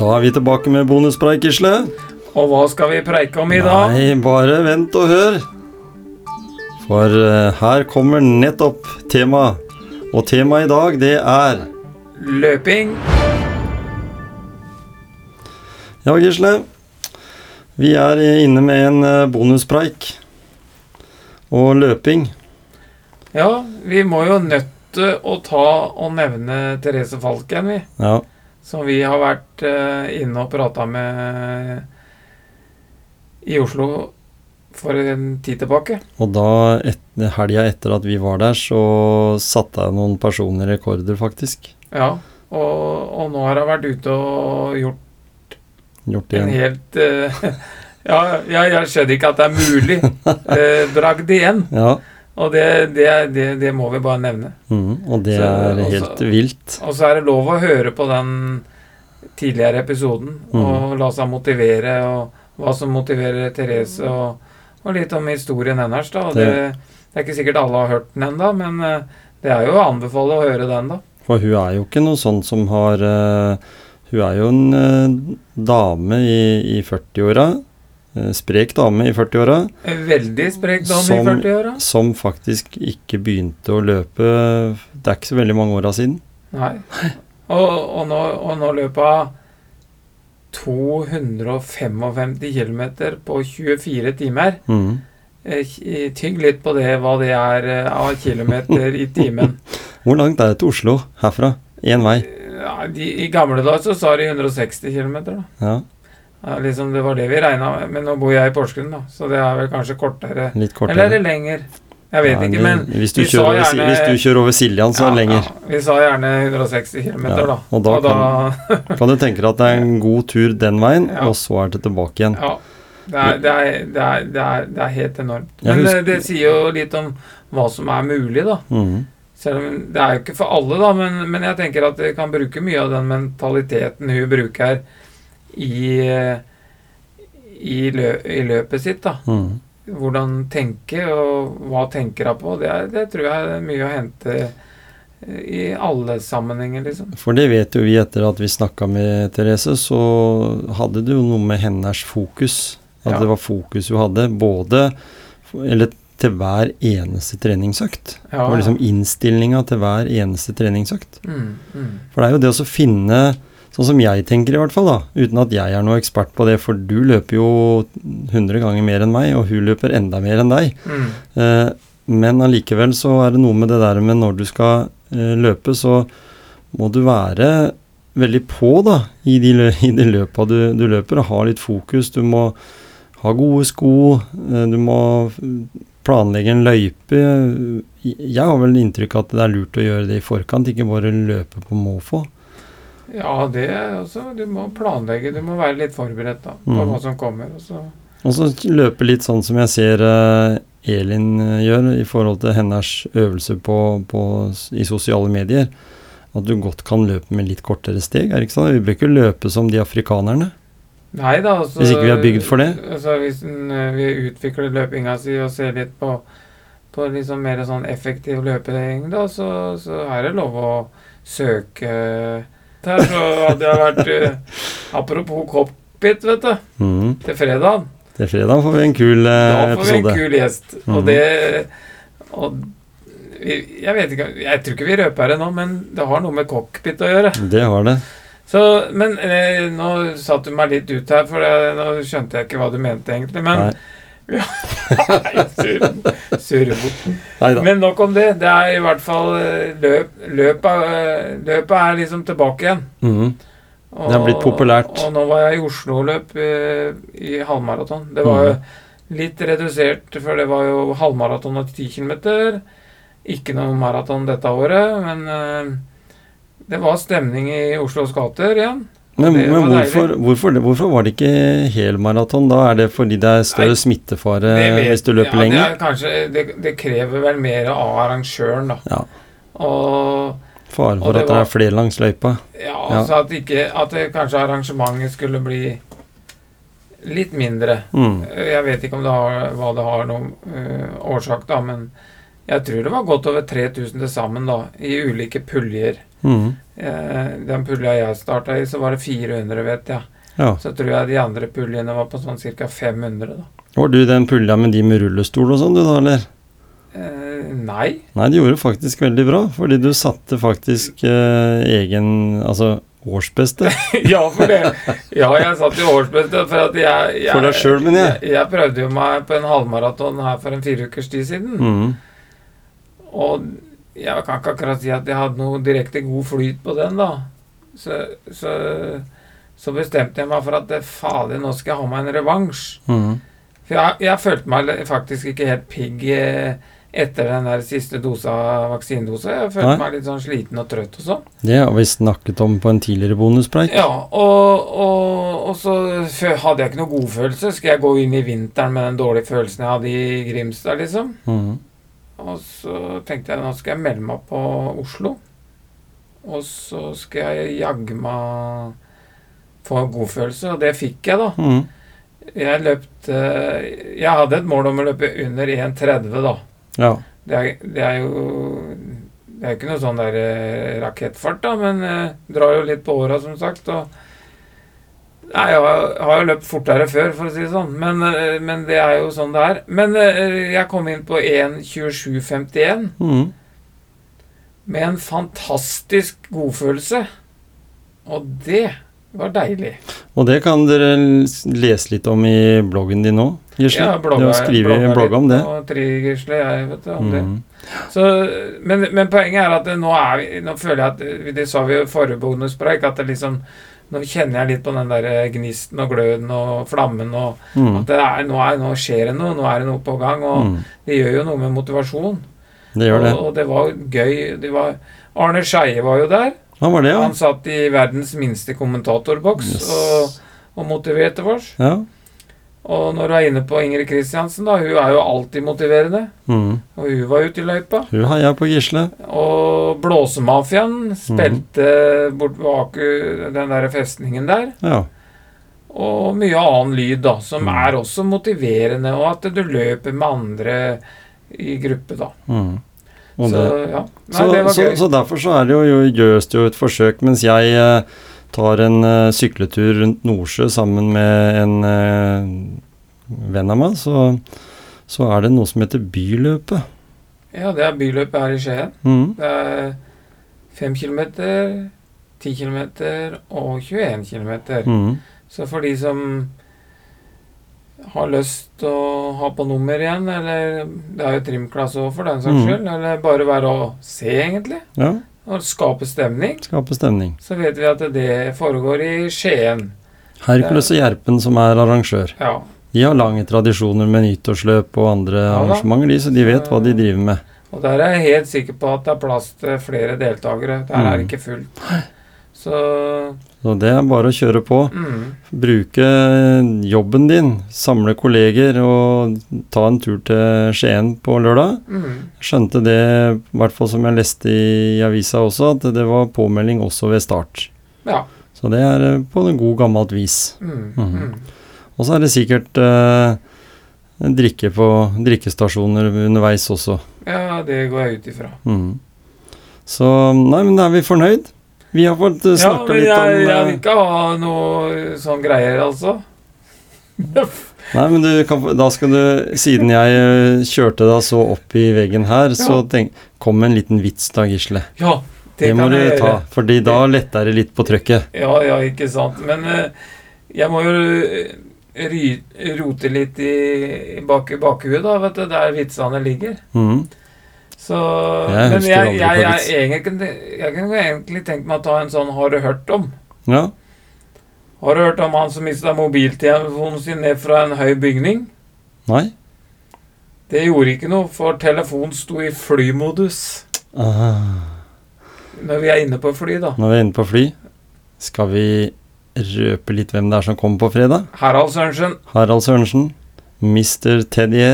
Da er vi tilbake med bonuspreik, Gisle. Og hva skal vi preike om i dag? Nei, bare vent og hør. For eh, her kommer nettopp temaet. Og temaet i dag, det er Løping. Ja, Gisle. Vi er inne med en eh, bonuspreik. Og løping. Ja, vi må jo nødt til å ta og nevne Therese Falken, vi. Ja. Som vi har vært eh, inne og prata med i Oslo for en tid tilbake. Og da, et, helga etter at vi var der, så satte jeg noen personlige rekorder, faktisk. Ja, og, og nå har jeg vært ute og gjort Gjort en helt uh, Ja, jeg, jeg skjønner ikke at det er mulig. Uh, bragd igjen. Ja. Og det, det, det, det må vi bare nevne. Mm, og det Så, er helt vilt. Og så er det lov å høre på den tidligere episoden Mm. og la seg motivere, og hva som motiverer Therese, og, og litt om historien hennes. da. Og det, Det- det er ikke sikkert alle har hørt den ennå, men eh, det er jo å anbefale å høre den, da. For hun er jo ikke noe sånn som har uh, Hun er jo en uh, dame i, i 40-åra. Eh, sprek dame i 40-åra. Veldig sprek dame i 40-åra. Som faktisk ikke begynte å løpe Det er ikke så veldig mange åra siden. Nei. Og, og, nå, og nå hun 255 km på 24 timer. Mhm. Eh, Tygg litt på det, hva det er eh, av kilometer i timen. Hvor langt er det til Oslo herfra? Én vei. Ja, de, I gamle dager så sa de 160 km, da. Ja, Ja, liksom det var det vi regna med. Men nå bor jeg i Porsgrunn, da, så det er vel kanskje kortere. litt Eller er det lenger? Jeg vet Ja, ikke, men hvis, du kjører gjerne- hvis du kjører over Siljan, så er det lenger. Ja, vi sa gjerne 160 km, Ja, da. og da Kan du tenke deg at det er en god tur den veien, og så er det tilbake igjen. Ja. Det er, det, er, det, er, det, er, det helt enormt. Men husker- eh, det sier jo litt om hva som er mulig, da. Mm. Selv om det er jo ikke for alle, da, men, men jeg tenker at vi kan bruke mye av den mentaliteten hun bruker i, i, lø, i løpet sitt. da. Mm. Hvordan tenke, og hva tenker hun på. Det, er, det tror jeg er mye å hente eh, i alle sammenhenger, liksom. For det vet jo vi etter at vi snakka med Therese, så hadde det jo noe med hennes fokus. At Ja. det var fokus hun hadde, både Eller til hver eneste treningsøkt. Ja, Det var liksom innstillinga til hver eneste treningsøkt. mm, mm. For det er jo det å finne Sånn som jeg tenker, i hvert fall, da, uten at jeg er noe ekspert på det, for du løper jo 100 ganger mer enn meg, og hun løper enda mer enn deg. Mm. Eh, men allikevel så er det noe med det der med når du skal eh, løpe, så må du være veldig på da, i de, lø i de løpa du, du løper, og ha litt fokus. Du må ha gode sko, eh, du må planlegge en løype. Jeg har vel inntrykk av at det er lurt å gjøre det i forkant, ikke bare løpe på måfå. Ja, det også Du må planlegge, du må være litt forberedt da, på Mm. hva som kommer. Og så Og så løpe litt sånn som jeg ser uh, Elin eh, gjør i forhold til hennes øvelse på, på, i sosiale medier. At du godt kan løpe med litt kortere steg. er det ikke sånn? Vi bør ikke løpe som de afrikanerne. Nei da, altså Hvis ikke vi er bygd for det? Altså, hvis eh, vi utvikler løpinga si og ser litt på, på liksom mer sånn effektiv løping, da, så, så er det lov å søke her. Så hadde jeg vært eh, Apropos cockpit, vet du. Mm. Til fredag. Til fredag får vi en kul Da eh, får vi en kul gjest. Mm. Og det og Jeg vet ikke Jeg tror ikke vi røper det nå, men det har noe med cockpit å gjøre. Det har det. Så, men eh, nå satte du meg litt ut her, for det, nå skjønte jeg ikke hva du mente egentlig. Men Nei. Nei, surre- surrebukk. Men nok om det. Det er i hvert fall eh, løp, løpet, eh, løpet er liksom tilbake igjen. Mm -hmm. Det har blitt populært. Og nå var jeg i Oslo-løp eh, i halvmaraton. Det var jo Mhm. litt redusert, for det var jo halvmaraton og 10 km. Ikke noe maraton dette året, men det var stemning i Oslos gater igjen. Men, men hvorfor, hvorfor, hvorfor var det ikke helmaraton? Da er det fordi det er større Nei, smittefare vet- hvis du løper ja, lenger? Det, kanskje, det, det krever vel mer av arrangøren, da. Ja. Og Fare for det at det var- er flere langs løypa. ja, Ja. altså at, ikke, at det, kanskje arrangementet skulle bli litt mindre. Mm. Jeg vet ikke om det har, hva det har noen øh, årsak, da, men jeg tror det var godt over 3000 til sammen da, i ulike puljer. Mm. Eh, Den pulja jeg starta i, så var det 400, vet jeg. Ja. Så tror jeg de andre puljene var på sånn ca. 500, da. Var du den pulja med de med rullestol og sånn, du da, eller? Eh, nei. Nei, du gjorde faktisk veldig bra, fordi du satte faktisk eh, egen Altså årsbeste. ja, for det Ja, jeg satt i årsbeste for at jeg, jeg For deg selv, men jeg. jeg. Jeg prøvde jo meg på en halvmaraton her for en fire ukers tid siden. Mm. Og jeg kan ikke akkurat si at jeg hadde noe direkte god flyt på den, da. Så, så, så bestemte jeg meg for at eh, fader, nå skal jeg ha meg en revansj. Mm. For jeg, jeg følte meg faktisk ikke helt pigg eh, etter den der siste dosa, vaksinedosa. Jeg følte Nei. meg litt sånn sliten og trøtt og sånn. Det har vi snakket om på en tidligere bonuspreik. Ja, og, og, og så hadde jeg ikke noe godfølelse. Skal jeg gå inn i vinteren med den dårlige følelsen jeg hadde i Grimstad, liksom? Mm. Og så tenkte jeg nå skal jeg melde meg på Oslo. Og så skal jeg jaggu meg få godfølelse, og det fikk jeg, da. Mm. Jeg løpte Jeg hadde et mål om å løpe under 1,30, da. Ja. Det er, det er jo Det er ikke noe sånn der eh, rakettfart, da, men eh, drar jo litt på åra, som sagt. Og Nei, jeg har, jo løpt fortere før, for å si det sånn, men, eh, men det er jo sånn det er. Men eh, jeg kom inn på 1.27,51 Mm. med en fantastisk godfølelse. Og det var deilig. Og det kan dere lese litt om i bloggen din nå, Gisle. Ja, du har skrevet en blogg om det. Og trigisle, jeg vet du, om det. Mm. Så, men, men poenget er at nå er vi Nå føler jeg at det- Det sa vi jo i forrige bonuspreik, at det liksom Nå kjenner jeg litt på den der gnisten og gløden og flammen og Mm. at det er, nå, er, nå skjer det noe, nå er det noe på gang, og Mm. det gjør jo noe med motivasjon. Det gjør det. Og, og det var gøy. Det var, Arne Skeie var jo der. Han var det, ja. Han satt i verdens minste kommentatorboks Yes. og, og motiverte oss. ja. Og når du er inne på Ingrid Kristiansen, da, hun er jo alltid motiverende. Mm. Og hun var ute i løypa. Hun heia på Gisle. Og Blåsemafiaen spilte bort bak uh, den der festningen der. Ja. Og mye annen lyd, da, som Mm. er også motiverende. Og at du løper med andre i gruppe, da. Mm. Så ja. Nei, Så, det var så, så derfor så er det jo, gjøres det jo et forsøk. Mens jeg eh, tar en uh, sykletur rundt Nordsjø sammen med en uh, venn av meg, så, så er det noe som heter Byløpet. Ja, det er byløpet her i Skien. Mm. Det er 5 km, 10 km og 21 km. Mm. Så for de som har lyst til å ha på nummer igjen, eller det er jo trimklasse òg for den saks Mhm. skyld, eller bare være å se, egentlig, Ja, og skape stemning, skape stemning. så vet vi at det foregår i Skien. Hercules og Gjerpen som er arrangør. Ja. De har lange tradisjoner med nyttårsløp og andre Ja arrangementer, de, så de vet hva de driver med. Og der er jeg helt sikker på at det er plass til flere deltakere. Der er det ikke fullt. Så Så det er bare å kjøre på. mm, Bruke jobben din, samle kolleger og ta en tur til Skien på lørdag. mm, Skjønte det, i hvert fall som jeg leste i avisa også, at det var påmelding også ved start. Ja. Så det er eh, på en god gammelt vis. Mm, Mhm. mm. Og så er det sikkert eh, drikke på drikkestasjoner underveis også. Ja, det går jeg ut ifra. Mm. Så nei, men da er vi fornøyd. Vi har fått snakka Ja, litt om jeg eh, vil ikke ha noe sånn greier, altså. Nei, men du kan, da skal du Siden jeg eh, kjørte deg så opp i veggen her, så tenk, kom med en liten vits da, Gisle. Ja, det, Det, må du gjøre. ta, fordi da letter det litt på trøkket. Ja, ja, ikke sant. Men eh, jeg må jo eh, ry, rote litt i, bak, bakhuet, da, vet du, der vitsene ligger. Mhm. Så Jeg Men jeg, jeg, jeg, egentlig, jeg kunne egentlig tenkt meg å ta en sånn 'har du hørt om'? Ja. Har du hørt om han som mista mobiltelefonen sin ned fra en høy bygning? Nei? Det gjorde ikke noe, for telefonen sto i flymodus. Ah. Når vi er inne på fly, da. Når vi er inne på fly, skal vi røpe litt hvem det er som kommer på fredag? Harald Sørensen. Harald Sørensen. Mr. Teddy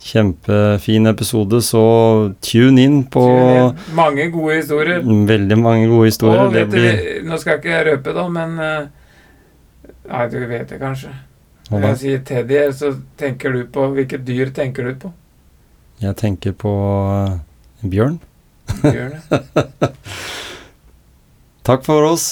Kjempefin episode, så tune inn på Mange gode historier. veldig mange gode historier. Det vet du, nå skal jeg ikke røpe, da, men eh, Nei, du vet det kanskje. Når jeg sier teddy, så tenker du på Hvilket dyr tenker du på? Jeg tenker på eh, bjørn. Bjørn. Takk for oss.